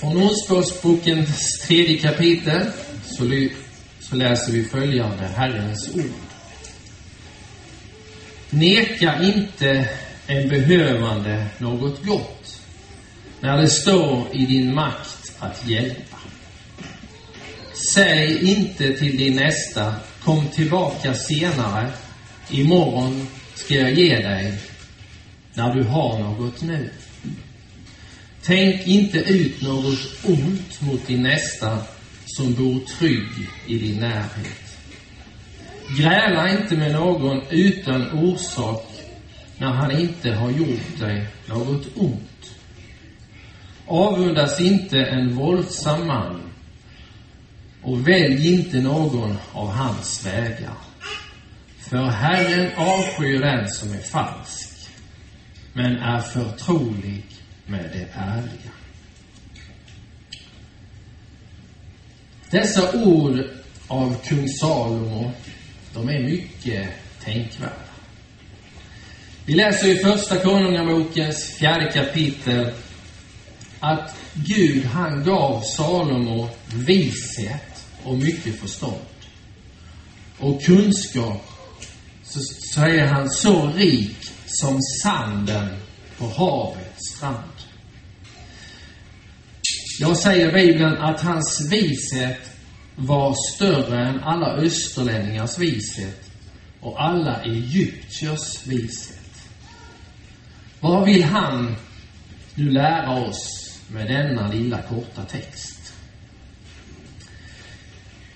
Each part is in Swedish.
Från Ordspråksbokens tredje kapitel så, så läser vi följande Herrens ord. Neka inte en behövande något gott när det står i din makt att hjälpa. Säg inte till din nästa, kom tillbaka senare, imorgon ska jag ge dig, när du har något nu. Tänk inte ut något ont mot din nästa som bor trygg i din närhet. Gräla inte med någon utan orsak när han inte har gjort dig något ont. Avundas inte en våldsam man och välj inte någon av hans vägar. För Herren avskyr den som är falsk, men är förtrolig med det ärliga. Dessa ord av kung Salomo, de är mycket tänkvärda. Vi läser i Första Konungabokens fjärde kapitel att Gud, han gav Salomo vishet och mycket förstånd. Och kunskap, så säger han, så rik som sanden på havets strand. Jag säger Bibeln att hans vishet var större än alla österlänningars vishet och alla egyptiers vishet. Vad vill han nu lära oss med denna lilla korta text?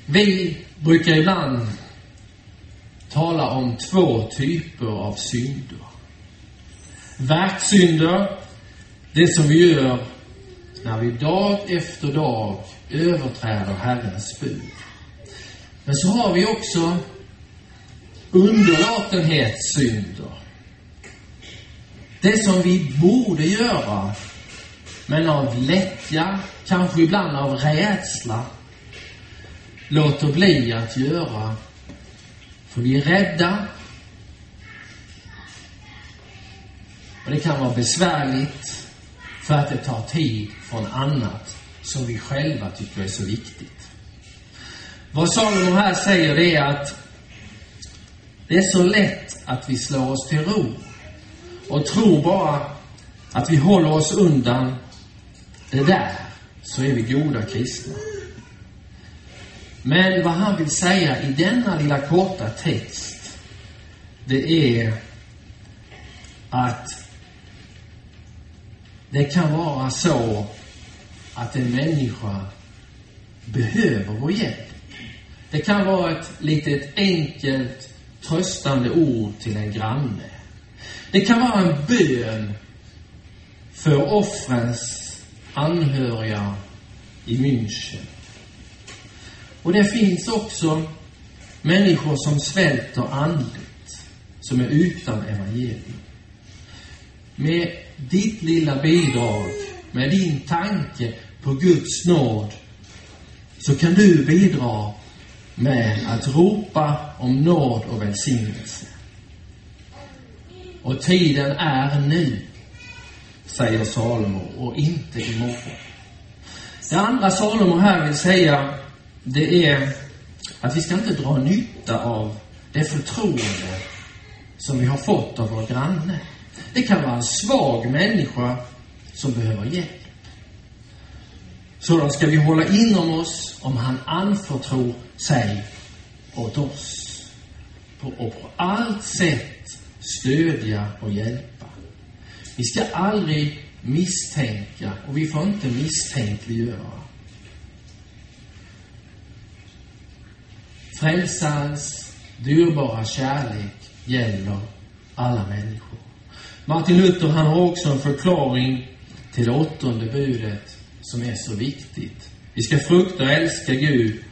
Vi brukar ibland tala om två typer av synder. Verksynder, det som vi gör när vi dag efter dag överträder Herrens bud. Men så har vi också underlåtenhetssynder. Det som vi borde göra, men av lättja, kanske ibland av rädsla, låter bli att göra. För vi är rädda. Och det kan vara besvärligt för att det tar tid från annat som vi själva tycker är så viktigt. Vad Salomo här säger är att det är så lätt att vi slår oss till ro och tror bara att vi håller oss undan det där, så är vi goda kristna. Men vad han vill säga i denna lilla korta text, det är att det kan vara så att en människa behöver vår hjälp. Det kan vara ett litet enkelt tröstande ord till en granne. Det kan vara en bön för offrens anhöriga i München. Och det finns också människor som svälter andligt, som är utan evangelium. Med ditt lilla bidrag, med din tanke på Guds nåd, så kan du bidra med att ropa om nåd och välsignelse. Och tiden är nu, säger Salomo, och inte imorgon. Det andra Salomo här vill säga, det är att vi ska inte dra nytta av det förtroende som vi har fått av vår granne. Det kan vara en svag människa som behöver hjälp. Sådan ska vi hålla inom oss om han anförtror sig åt oss. och på allt sätt stödja och hjälpa. Vi ska aldrig misstänka och vi får inte misstänkliggöra. Frälsarens dyrbara kärlek gäller alla människor. Martin Luther han har också en förklaring till det åttonde budet som är så viktigt. Vi ska frukta och älska Gud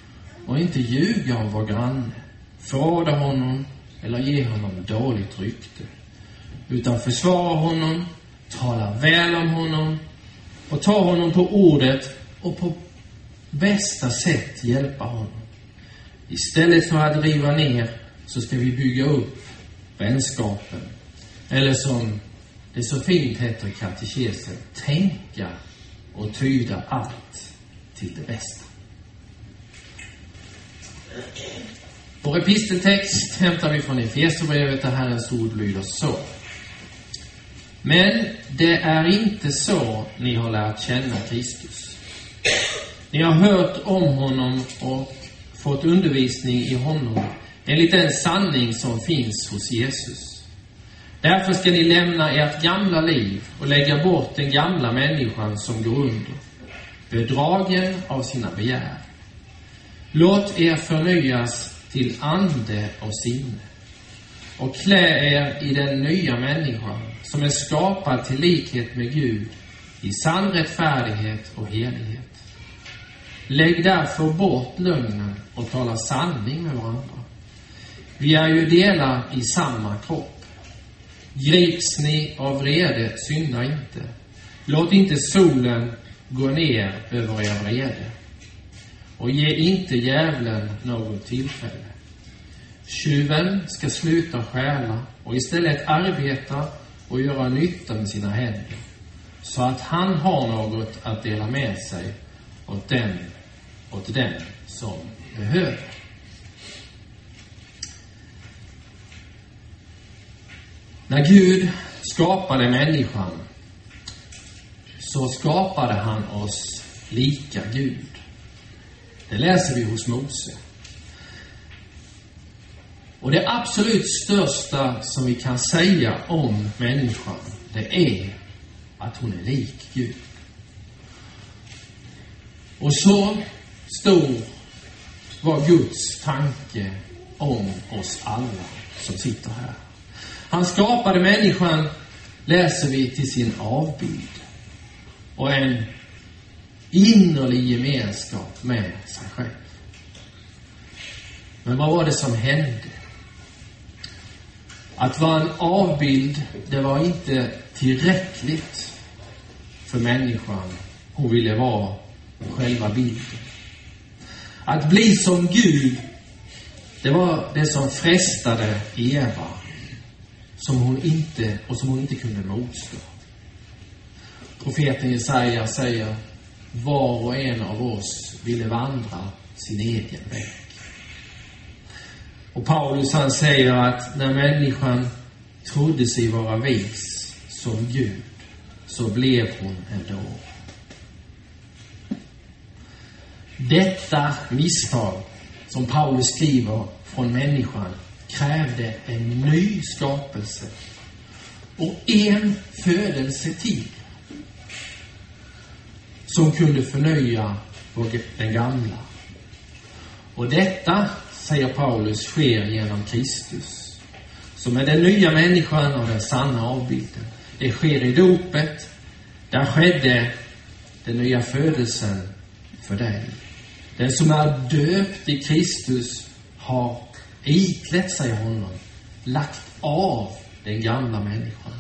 och inte ljuga om vår granne, förråda honom eller ge honom dåligt rykte. Utan försvara honom, tala väl om honom och ta honom på ordet och på bästa sätt hjälpa honom. Istället för att riva ner så ska vi bygga upp vänskapen. Eller som det så fint heter i katekesen, tänka och tyda allt till det bästa. Vår episteltext hämtar vi från Efesierbrevet där Herrens ord lyder så. Men det är inte så ni har lärt känna Kristus. Ni har hört om honom och fått undervisning i honom enligt den sanning som finns hos Jesus. Därför ska ni lämna ert gamla liv och lägga bort den gamla människan som går under, bedragen av sina begär. Låt er förnyas till ande och sinne och klä er i den nya människan som är skapad till likhet med Gud i sann rättfärdighet och helighet. Lägg därför bort lögnen och tala sanning med varandra. Vi är ju delar i samma kropp. Grips ni av vrede, synda inte. Låt inte solen gå ner över er vrede. Och ge inte djävulen något tillfälle. Tjuven ska sluta stjäla och istället arbeta och göra nytta med sina händer, så att han har något att dela med sig åt den, åt den som behöver. När Gud skapade människan så skapade han oss lika Gud. Det läser vi hos Mose. Och det absolut största som vi kan säga om människan, det är att hon är lik Gud. Och så stor var Guds tanke om oss alla som sitter här. Han skapade människan, läser vi, till sin avbild och en innerlig gemenskap med sig själv. Men vad var det som hände? Att vara en avbild, det var inte tillräckligt för människan. Hon ville vara själva bilden. Att bli som Gud, det var det som frestade Eva, som hon inte, och som hon inte kunde motstå. Profeten Jesaja säger, var och en av oss ville vandra sin egen väg. Och Paulus han säger att när människan trodde sig vara vis som Gud, så blev hon en dåre. Detta misstag, som Paulus skriver från människan, krävde en ny skapelse och en födelse till som kunde förnya den gamla. Och detta säger Paulus, sker genom Kristus. Som är den nya människan och den sanna avbilden. Det sker i dopet. Där skedde den nya födelsen för dig. Den som är döpt i Kristus har iklätt sig honom, lagt av den gamla människan.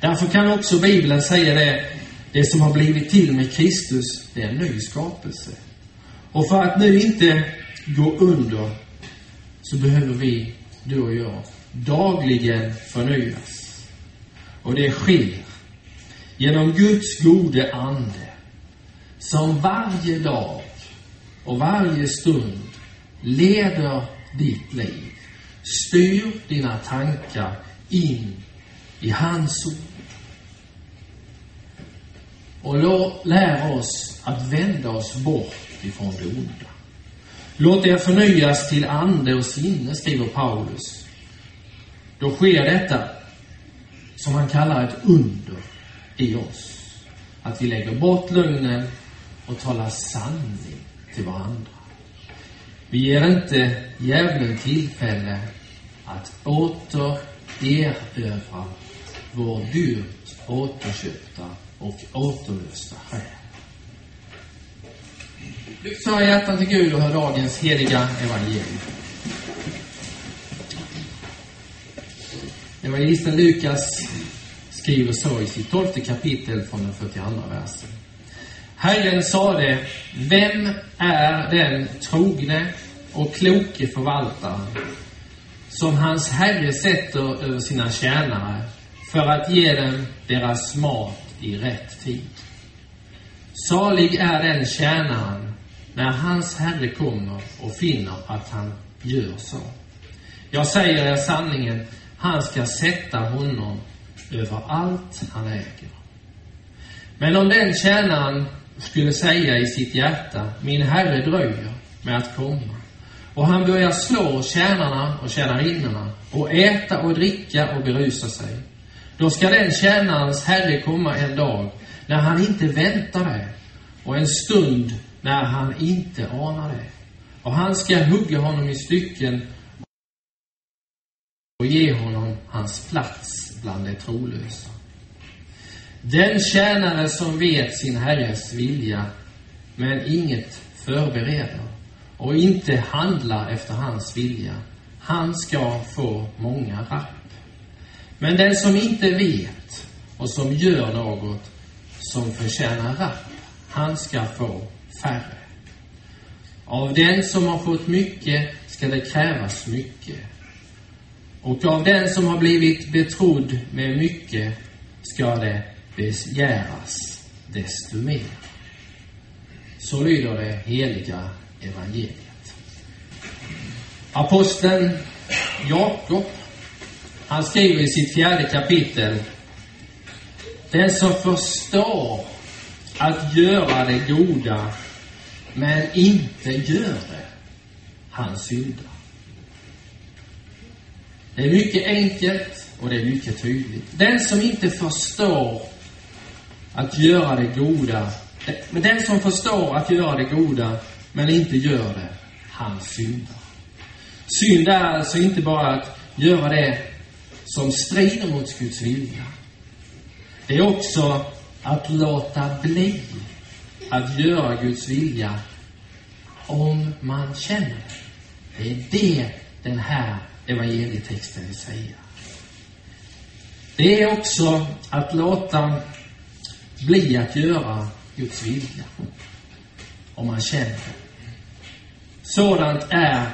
Därför kan också Bibeln säga det, det som har blivit till med Kristus, det är en ny skapelse. Och för att nu inte gå under så behöver vi, du och jag, dagligen förnyas. Och det sker genom Guds gode ande som varje dag och varje stund leder ditt liv, styr dina tankar in i hans ord. Och lär oss att vända oss bort ifrån det onda. Låt er förnyas till ande och sinne, skriver Paulus. Då sker detta som han kallar ett under i oss. Att vi lägger bort lögnen och talar sanning till varandra. Vi ger inte djävulen tillfälle att åter erövra vår dyrt återköpta och återlösta själ. Lyft era hjärtan till Gud och hör dagens heliga evangelium. Evangelisten Lukas skriver så i sitt tolfte kapitel från den 42 versen. Herren sade, vem är den trogne och kloke förvaltaren som hans herre sätter över sina tjänare för att ge dem deras mat i rätt tid? Salig är den tjänaren när hans Herre kommer och finner att han gör så. Jag säger er sanningen, han ska sätta honom över allt han äger. Men om den tjänaren skulle säga i sitt hjärta, min Herre dröjer med att komma, och han börjar slå tjänarna och tjänarinnorna och äta och dricka och berusa sig, då ska den tjänarens Herre komma en dag när han inte väntar det och en stund när han inte anar det. Och han ska hugga honom i stycken och ge honom hans plats bland de trolösa. Den tjänare som vet sin herres vilja, men inget förbereder och inte handlar efter hans vilja, han ska få många rapp. Men den som inte vet och som gör något som förtjänar rapp, han ska få färre. Av den som har fått mycket ska det krävas mycket. Och av den som har blivit betrodd med mycket ska det begäras desto mer. Så lyder det heliga evangeliet. Aposteln Jakob, han skriver i sitt fjärde kapitel Den som förstår att göra det goda men inte gör det, han syndar. Det är mycket enkelt och det är mycket tydligt. Den som inte förstår att göra det goda, men den som förstår att göra det goda men inte gör det, han syndar. Synd är alltså inte bara att göra det som strider mot Guds vilja. Det är också att låta bli att göra Guds vilja om man känner det. Det är det den här evangelietexten vill säga. Det är också att låta bli att göra Guds vilja. Om man känner det. Sådant är,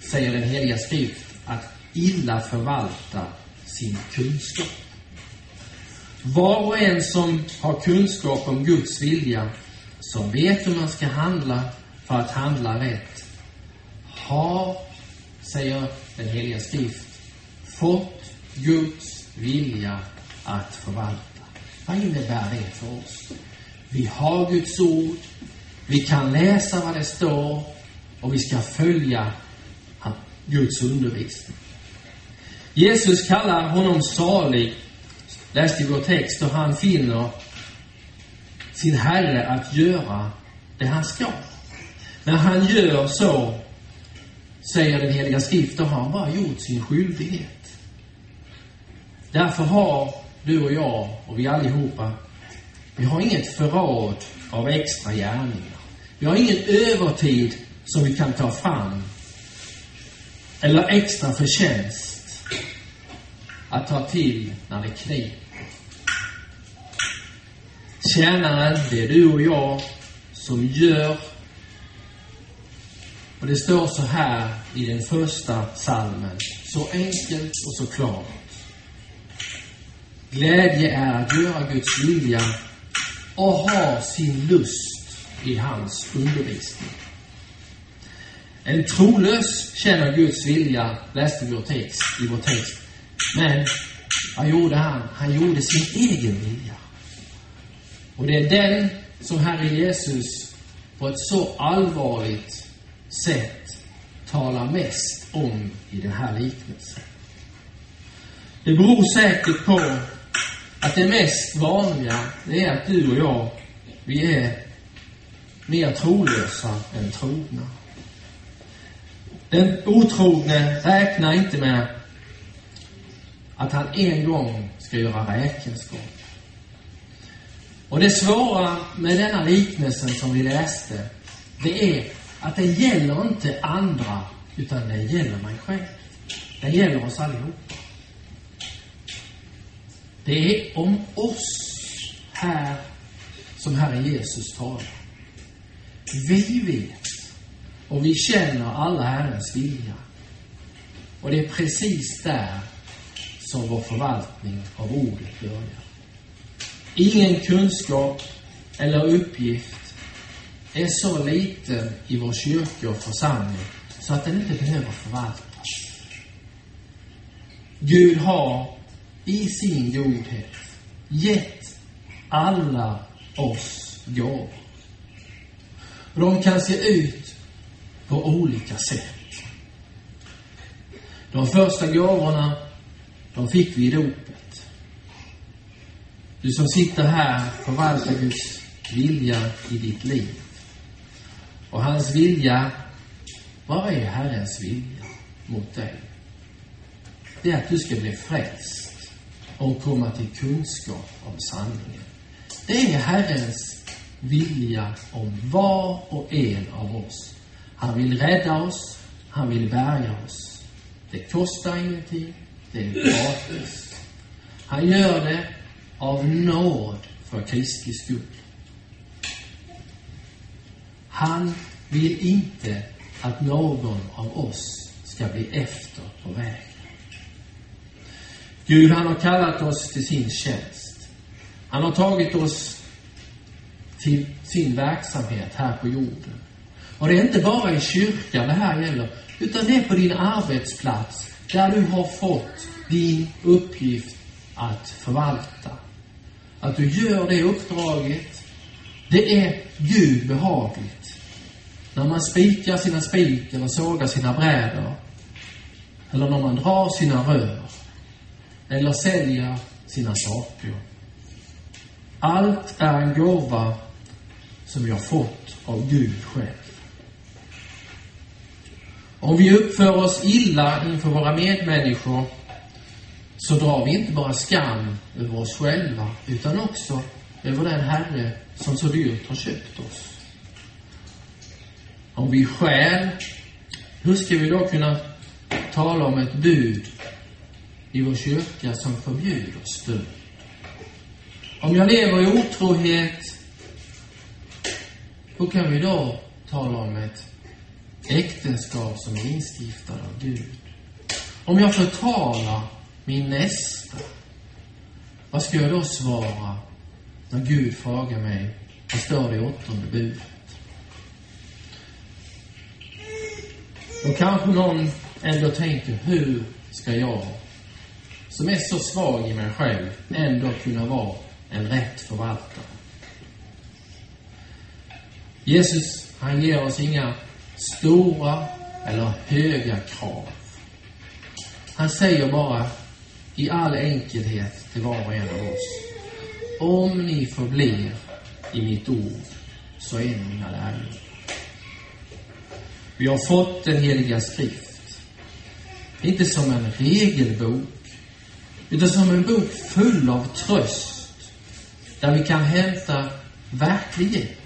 säger den heliga skrift, att illa förvalta sin kunskap. Var och en som har kunskap om Guds vilja, som vet hur man ska handla för att handla rätt, har, säger den heliga skrift, fått Guds vilja att förvalta. Vad innebär det för oss? Vi har Guds ord, vi kan läsa vad det står och vi ska följa Guds undervisning. Jesus kallar honom salig, läste i vår text, och han finner sin Herre att göra det han ska. När han gör så, säger den heliga skrift, då har han bara gjort sin skyldighet. Därför har du och jag och vi allihopa, vi har inget förråd av extra gärningar. Vi har ingen övertid som vi kan ta fram. Eller extra förtjänst att ta till när det kniper. Tjänaren, det är du och jag som gör och det står så här i den första salmen, så enkelt och så klart. Glädje är att göra Guds vilja och ha sin lust i hans undervisning. En trolös känner Guds vilja, läste vi vår text, i vår text. Men vad gjorde han? Han gjorde sin egen vilja. Och det är den som Herre Jesus på ett så allvarligt sätt talar mest om i den här liknelsen. Det beror säkert på att det mest vanliga, det är att du och jag, vi är mer trolösa än trogna. Den otrogne räknar inte med att han en gång ska göra räkenskap. Och det svåra med denna liknelsen som vi läste, det är att den gäller inte andra, utan den gäller mig själv. Den gäller oss allihop. Det är om oss här som Herre Jesus talar. Vi vet och vi känner alla Herrens vilja. Och det är precis där som vår förvaltning av ordet börjar. Ingen kunskap eller uppgift är så liten i vår kyrka och församling så att den inte behöver förvaltas. Gud har i sin godhet gett alla oss gåvor. De kan se ut på olika sätt. De första gåvorna, de fick vi i dopet. Du som sitter här förvaltar Guds vilja i ditt liv. Och hans vilja, vad är Herrens vilja mot dig? Det är att du ska bli frälst och komma till kunskap om sanningen. Det är Herrens vilja om var och en av oss. Han vill rädda oss, han vill bärga oss. Det kostar ingenting, det är gratis. Han gör det av nåd för Kristi skull. Han vill inte att någon av oss ska bli efter på vägen. Gud, han har kallat oss till sin tjänst. Han har tagit oss till sin verksamhet här på jorden. Och det är inte bara i kyrkan det här gäller, utan det är på din arbetsplats, där du har fått din uppgift att förvalta. Att du gör det uppdraget, det är Gud behagligt. När man spikar sina spik eller sågar sina brädor, eller när man drar sina rör, eller sälja sina saker. Allt är en gåva som vi har fått av Gud själv. Om vi uppför oss illa inför våra medmänniskor så drar vi inte bara skam över oss själva utan också över den Herre som så dyrt har köpt oss. Om vi stjäl, hur ska vi då kunna tala om ett bud i vår kyrka som förbjuder stöld? Om jag lever i otrohet, hur kan vi då tala om ett äktenskap som är instiftat av Gud? Om jag förtalar min nästa, vad ska jag då svara när Gud frågar mig, vad står det i åttonde budet? Då kanske någon ändå tänker, hur ska jag, som är så svag i mig själv, ändå kunna vara en rätt förvaltare? Jesus, han ger oss inga stora eller höga krav. Han säger bara i all enkelhet till var och en av oss. Om ni förblir i mitt ord så är ni mina lärjungar. Vi har fått den heliga skrift. Inte som en regelbok, utan som en bok full av tröst, där vi kan hämta verklig hjälp.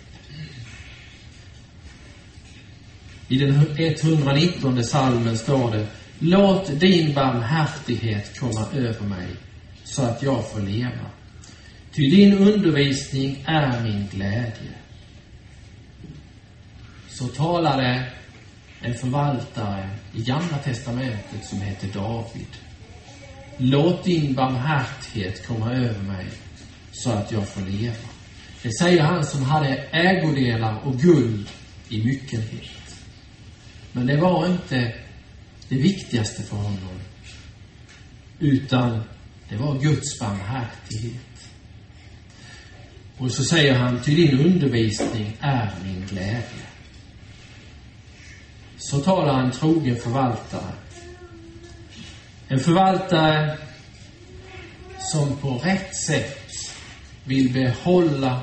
I den 119 salmen står det Låt din barmhärtighet komma över mig så att jag får leva. Ty din undervisning är min glädje. Så talade en förvaltare i Gamla testamentet som heter David. Låt din barmhärtighet komma över mig så att jag får leva. Det säger han som hade ägodelar och guld i myckenhet. Men det var inte det viktigaste för honom. Utan det var Guds barmhärtighet. Och så säger han, till din undervisning är min glädje. Så talar en trogen förvaltare. En förvaltare som på rätt sätt vill behålla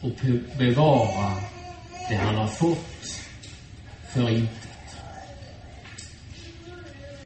och bevara det han har fått för inte.